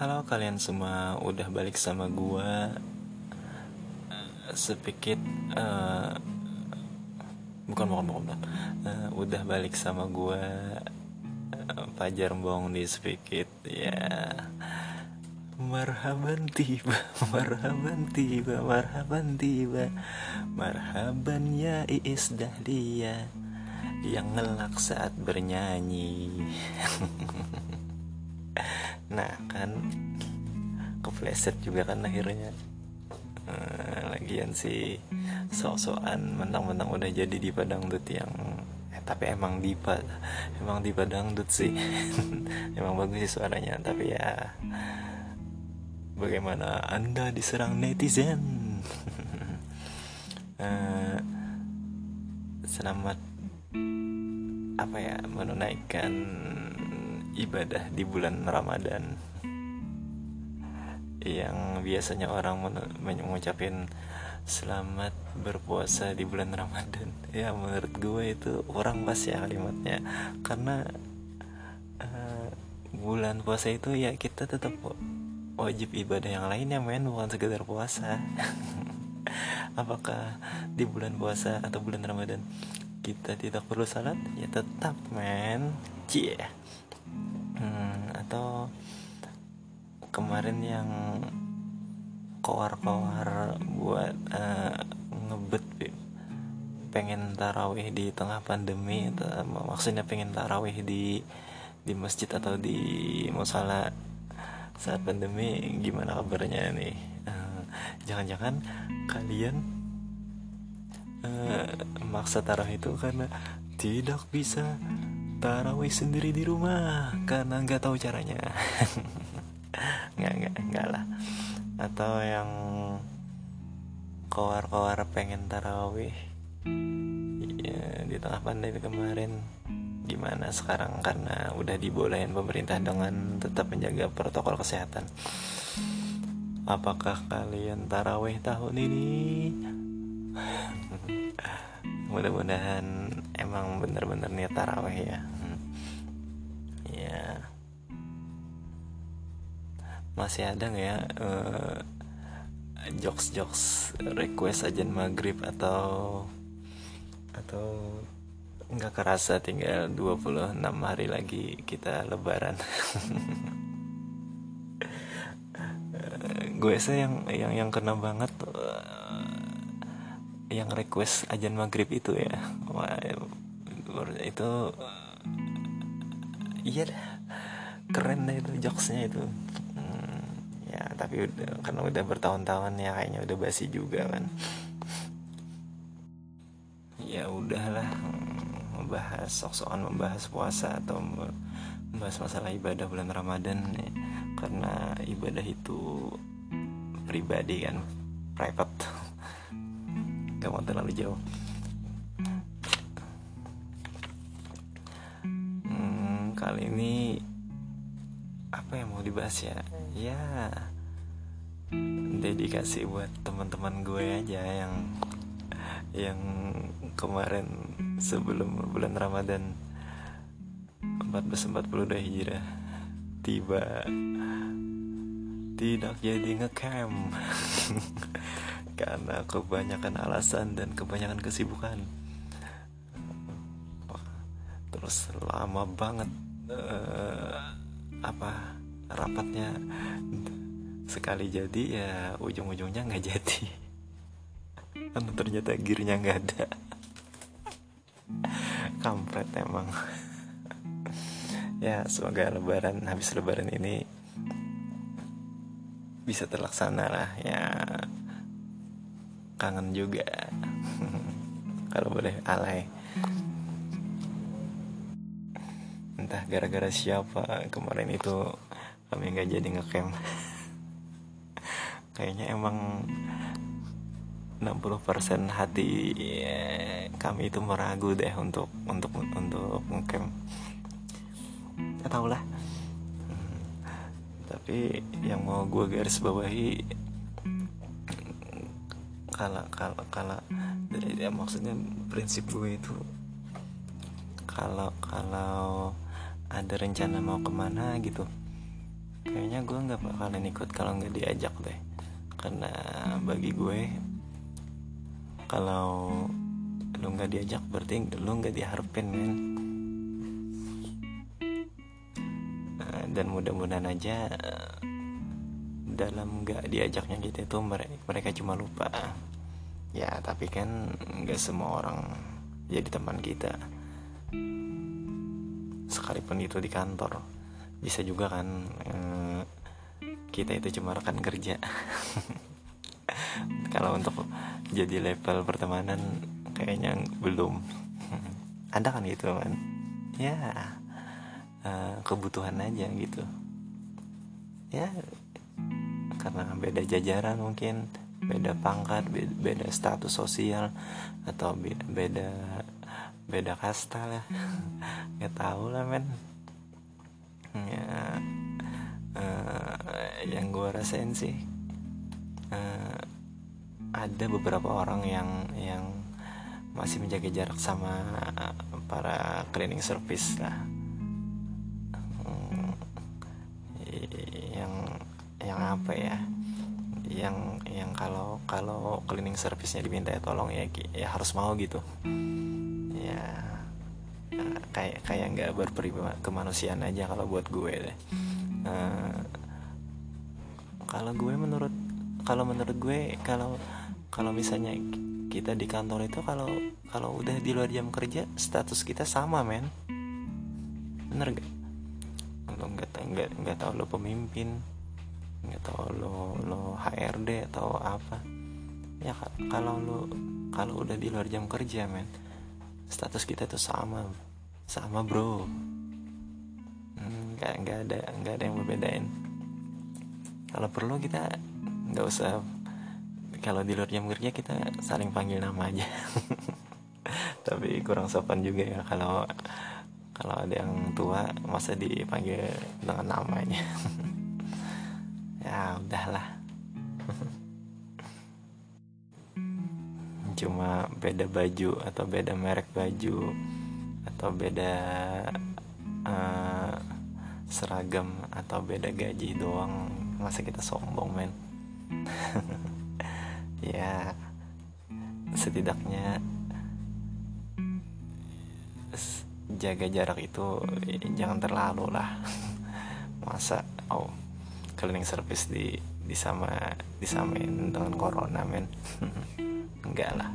Halo kalian semua, udah balik sama gua. Sepikit uh, Bukan, bukan, bukan, bukan. Uh, Udah balik sama gua. Uh, Fajar Bong di Sepikit Ya. Marhaban tiba, marhaban tiba, marhaban tiba. Marhaban ya Iis Dahlia Yang ngelak saat bernyanyi nah kan kepleset juga kan akhirnya. Uh, lagian sih sok-sokan mentang-mentang udah jadi di padang dut yang eh, tapi emang dipa emang di padang dut sih. Emang bagus sih suaranya tapi ya bagaimana anda diserang netizen? Uh, selamat apa ya menunaikan ibadah di bulan Ramadan. Yang biasanya orang mengucapin selamat berpuasa di bulan Ramadan. Ya menurut gue itu orang pas ya kalimatnya. Karena uh, bulan puasa itu ya kita tetap wajib ibadah yang lainnya men bukan sekedar puasa. Apakah di bulan puasa atau bulan Ramadan kita tidak perlu salat? Ya tetap men. Cie hmm, atau kemarin yang koar-koar buat uh, ngebet pengen tarawih di tengah pandemi atau maksudnya pengen tarawih di di masjid atau di musala saat pandemi gimana kabarnya nih? Eh, jangan-jangan kalian uh, maksa tarawih itu karena tidak bisa tarawih sendiri di rumah karena nggak tahu caranya. Nggak nggak nggak lah. Atau yang kowar-kowar pengen tarawih ya, di tengah pandemi kemarin gimana sekarang? Karena udah dibolehin pemerintah dengan tetap menjaga protokol kesehatan. Apakah kalian tarawih tahun ini? Mudah-mudahan emang bener-bener niat taraweh ya? Hmm. ya masih ada nggak ya uh, jokes jokes request ajan maghrib atau atau nggak kerasa tinggal 26 hari lagi kita lebaran? Gue sih yang yang yang kena banget uh, yang request ajan maghrib itu ya. Itu iya dah. Keren deh itu jokesnya itu. Hmm, ya tapi udah karena udah bertahun-tahun ya kayaknya udah basi juga kan. Ya udahlah membahas sok-sokan membahas puasa atau membahas masalah ibadah bulan Ramadan ya. karena ibadah itu pribadi kan private gak mau terlalu jauh. Hmm, kali ini apa yang mau dibahas ya? Ya dedikasi buat teman-teman gue aja yang yang kemarin sebelum bulan Ramadan 1442 Hijrah tiba tidak jadi ngecamp. Karena kebanyakan alasan dan kebanyakan kesibukan. Terus lama banget uh, apa rapatnya. Sekali jadi ya ujung-ujungnya nggak jadi. Karena ternyata gearnya nggak ada. Kampret emang. Ya semoga lebaran habis lebaran ini bisa terlaksana lah ya. Kangen juga. Kalau boleh alay. Entah gara-gara siapa kemarin itu kami nggak jadi ngecamp. Kayaknya emang 60% hati ya, kami itu meragu deh untuk untuk untuk ngecamp. Nggak tau lah tapi yang mau gue garis bawahi kalau kalau kalau ya maksudnya prinsip gue itu kalau kalau ada rencana mau ke mana gitu kayaknya gue nggak bakalan ikut kalau nggak diajak deh. Karena bagi gue kalau lu nggak diajak berarti lu nggak diharapin men dan mudah-mudahan aja dalam nggak diajaknya kita itu mereka cuma lupa. Ya tapi kan nggak semua orang jadi teman kita. Sekalipun itu di kantor bisa juga kan eh, kita itu cuma rekan kerja. Kalau untuk jadi level pertemanan kayaknya belum. Ada kan gitu kan ya eh, kebutuhan aja gitu. Ya karena beda jajaran mungkin beda pangkat beda status sosial atau beda beda kasta lah. Nggak tahu lah men. Ya uh, yang gue rasain sih uh, ada beberapa orang yang yang masih menjaga jarak sama para cleaning service lah apa ya yang yang kalau kalau cleaning service-nya diminta ya tolong ya ya harus mau gitu. Ya, ya kayak kayak nggak berprima kemanusiaan aja kalau buat gue deh. Uh, kalau gue menurut kalau menurut gue kalau kalau misalnya kita di kantor itu kalau kalau udah di luar jam kerja status kita sama men. Bener gak lo nggak nggak nggak tahu lo pemimpin nggak tahu lo lo HRD atau apa. Ya kalau lo kalau udah di luar jam kerja men status kita tuh sama. Sama bro. Nggak hmm, nggak ada nggak ada yang membedain kalau perlu kita nggak usah kalau di luar jam kerja kita saling panggil nama aja. Tapi kurang sopan juga ya kalau kalau ada yang tua masa dipanggil dengan namanya. ya udahlah cuma beda baju atau beda merek baju atau beda uh, seragam atau beda gaji doang masa kita sombong men? Ya setidaknya jaga jarak itu jangan terlalu lah. Masa oh cleaning service di di sama disamain dengan corona men. Enggak lah.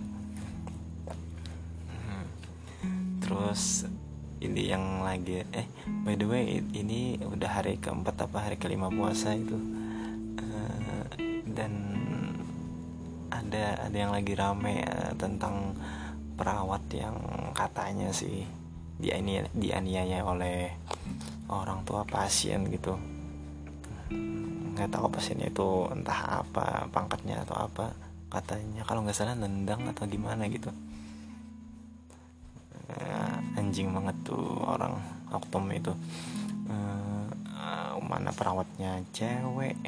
Hmm. terus ini yang lagi eh by the way ini udah hari keempat apa hari kelima puasa itu. Uh, dan ada ada yang lagi rame uh, tentang perawat yang katanya sih dianiaya, dianiaya oleh orang tua pasien gitu nggak tahu pasiennya itu entah apa pangkatnya atau apa. Katanya kalau nggak salah nendang atau gimana gitu. Uh, anjing banget tuh orang oktom itu. Uh, uh, mana perawatnya? Cewek.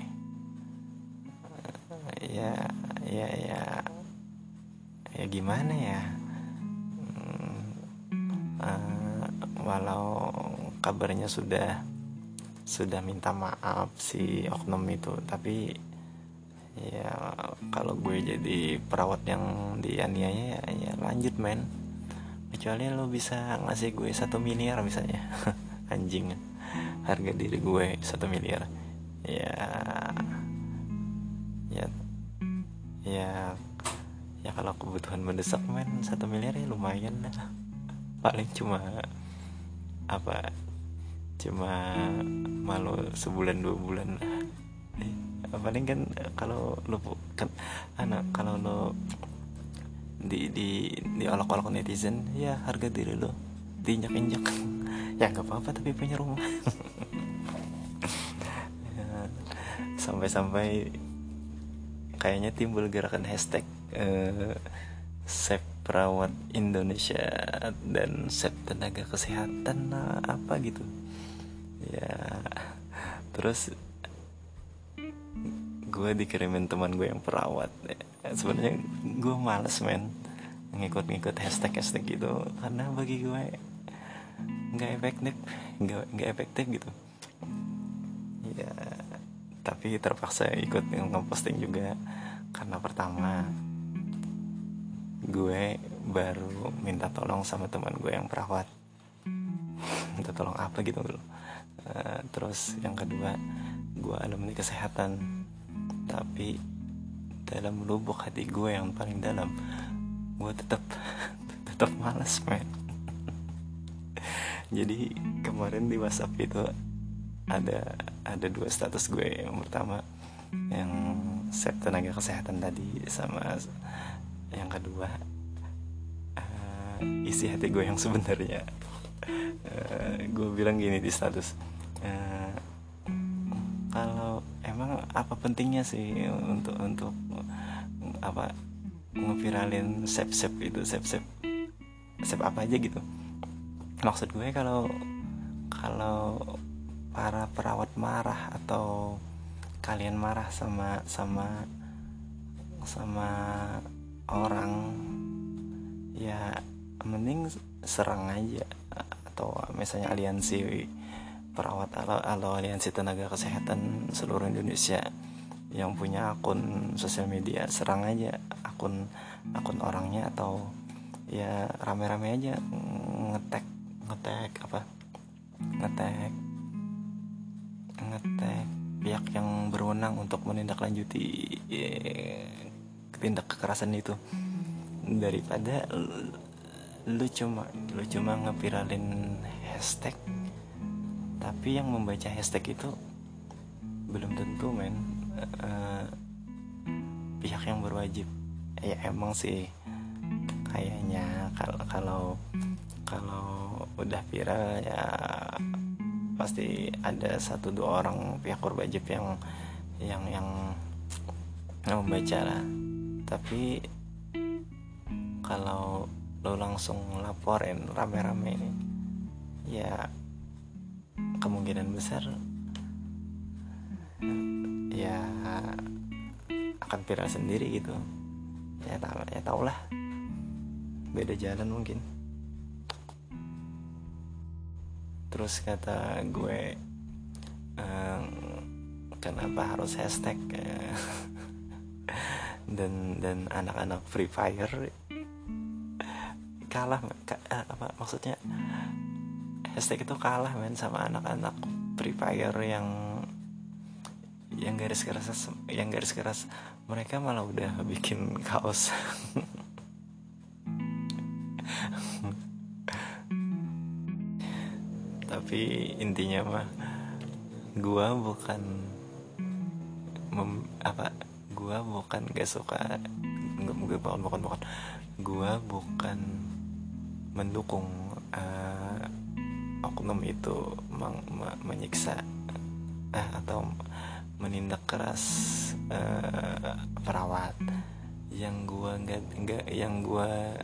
Uh, ya ya ya. Ya gimana ya? Uh, walau kabarnya sudah sudah minta maaf si oknum itu. Tapi ya kalau gue jadi perawat yang dianiaya ya, ya lanjut men. Kecuali lo bisa ngasih gue satu miliar misalnya. Anjing harga diri gue satu miliar. Ya ya ya ya kalau kebutuhan mendesak men satu miliar ya lumayan lah. Paling cuma apa cuma malu sebulan dua bulan. Eh, paling kan kalau lo kan anak kalau lo di di di olok-olok netizen ya harga diri lo diinjak-injak. Ya nggak apa-apa tapi punya rumah. Sampai-sampai kayaknya timbul gerakan hashtag uh, save perawat Indonesia dan save tenaga kesehatan nah, apa gitu ya. Terus gue dikirimin teman gue yang perawat. Ya, sebenarnya gue males men ngikut-ngikut hashtag hashtag gitu. Karena bagi gue nggak efektif nggak nggak efektif gitu. Ya tapi terpaksa ikut ngeposting juga. Karena pertama gue baru minta tolong sama teman gue yang perawat. Minta tolong apa gitu loh uh, terus yang kedua gue alumni kesehatan. Tapi dalam lubuk hati gue yang paling dalam gue tetap tetap malas men. Jadi kemarin di WhatsApp itu ada ada dua status gue yang pertama yang set tenaga kesehatan tadi sama yang kedua uh, isi hati gue yang sebenarnya. Uh, gue bilang gini di status uh, kalau emang apa pentingnya sih untuk untuk apa ngeviralin sep sep itu sep sep sep apa aja gitu? Maksud gue kalau kalau para perawat marah atau kalian marah sama sama sama orang ya mending serang aja. Atau misalnya aliansi perawat atau, aliansi tenaga kesehatan seluruh Indonesia yang punya akun sosial media. Serang aja akun akun orangnya atau ya rame-rame aja ngetek ngetek apa? Ngetek ngetek pihak yang berwenang untuk menindaklanjuti ya, tindak kekerasan itu. Daripada lu cuma lu cuma ngepiralin hashtag tapi yang membaca hashtag itu belum tentu men. Uh, pihak yang berwajib. Ya emang sih. Kayaknya kalau kalau kalau udah viral ya pasti ada satu dua orang pihak berwajib yang yang yang, yang membaca lah. Tapi kalau lo langsung laporin rame-rame ya kemungkinan besar ya akan viral sendiri gitu. Ya tau ya tau lah. Beda jalan mungkin. Terus kata gue ehm, kenapa harus hashtag dan dan anak-anak free fire kalah ka, eh, apa maksudnya hashtag itu kalah men sama anak-anak free fire yang yang garis keras yang garis keras. Mereka malah udah bikin kaos. Tapi intinya mah gua bukan mem, apa gua bukan gak suka gue bukan bukan bukan. Gua bukan mendukung uh, oknum itu meng, me, menyiksa uh, atau menindak keras uh, perawat. Yang gua nggak nggak yang gua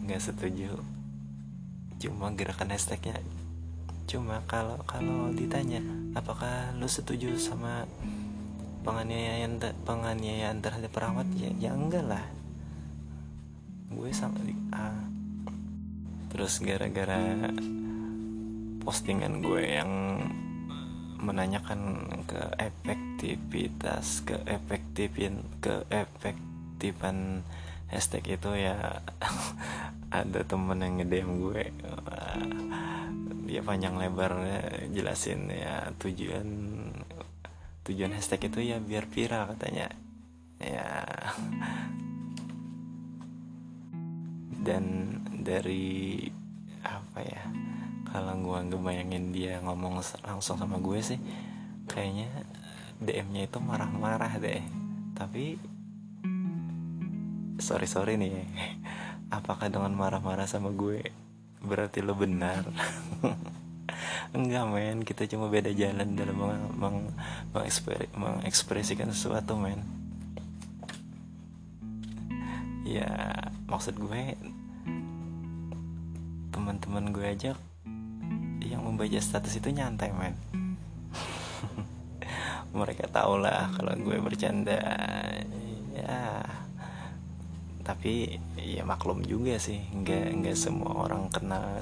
nggak setuju. Cuma gerakan hashtagnya. Cuma kalau kalau ditanya apakah lu setuju sama penganiayaan penganiayaan terhadap perawat? Ya ya enggak lah. Gue sama ah. Terus gara-gara postingan gue yang menanyakan ke efektivitas ke efektifin ke efektifan hashtag itu ya ada temen yang ngedem gue. Dia panjang lebar jelasin ya tujuan tujuan hashtag itu ya biar viral katanya. Ya. Dan dari apa ya kalau gue ngebayangin dia ngomong langsung sama gue sih kayaknya DM-nya itu marah-marah deh. Tapi sorry sorry nih apakah dengan marah-marah sama gue berarti lo benar? Enggak men kita cuma beda jalan dalam meng, meng, mengekspresikan sesuatu men. Ya maksud gue teman-teman gue aja yang membaca status itu nyantai men. Mereka tau lah kalau gue bercanda. Ya. Tapi ya maklum juga sih. Nggak nggak semua orang kenal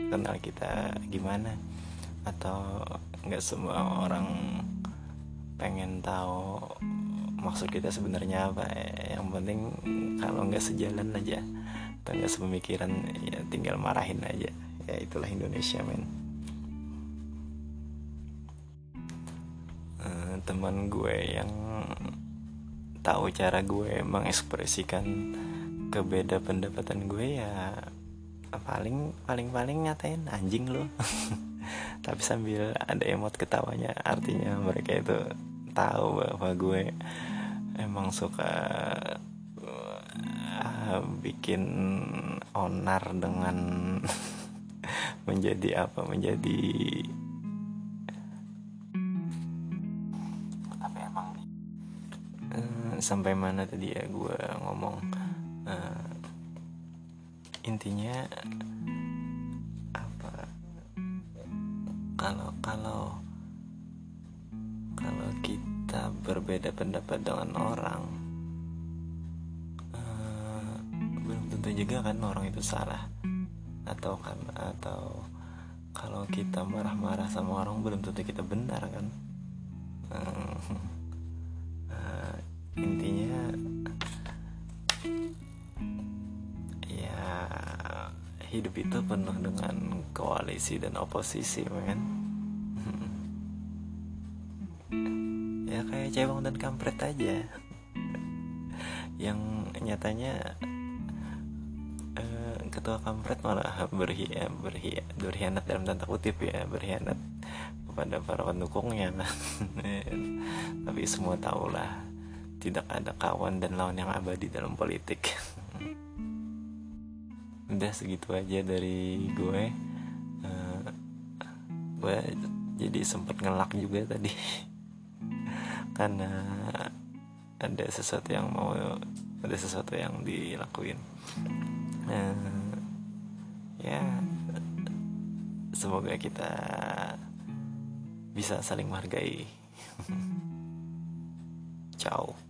kenal kita gimana. Atau nggak semua orang pengen tahu maksud kita sebenarnya apa. Yang penting kalau nggak sejalan aja atau nggak sepemikiran ya tinggal marahin aja. Ya itulah Indonesia men. Uh, teman gue yang tahu cara gue mengekspresikan kebeda pendapatan gue ya paling paling paling ngatain anjing lo tapi sambil ada emot ketawanya artinya mereka itu tahu bahwa gue emang suka uh, bikin onar dengan menjadi apa menjadi tapi emang uh, sampai mana tadi ya gue ngomong? Uh, intinya apa? Kalau kalau kalau kita berbeda pendapat dengan orang tentu juga kan orang itu salah. Atau kan atau kalau kita marah-marah sama orang belum tentu kita benar kan? Uh, intinya ya hidup itu penuh dengan koalisi dan oposisi men ya kayak cewek dan kampret aja. Yang nyatanya ketua kampret malah berhia berhia berkhianat dalam tanda kutip ya berkhianat kepada para pendukungnya. Tapi semua tahulah tidak ada kawan dan lawan yang abadi dalam politik. Udah segitu aja dari gue. Uh, gue jadi sempat ngelak juga tadi. Karena ada sesuatu yang mau ada sesuatu yang dilakuin. Uh, semoga kita bisa saling menghargai. Ciao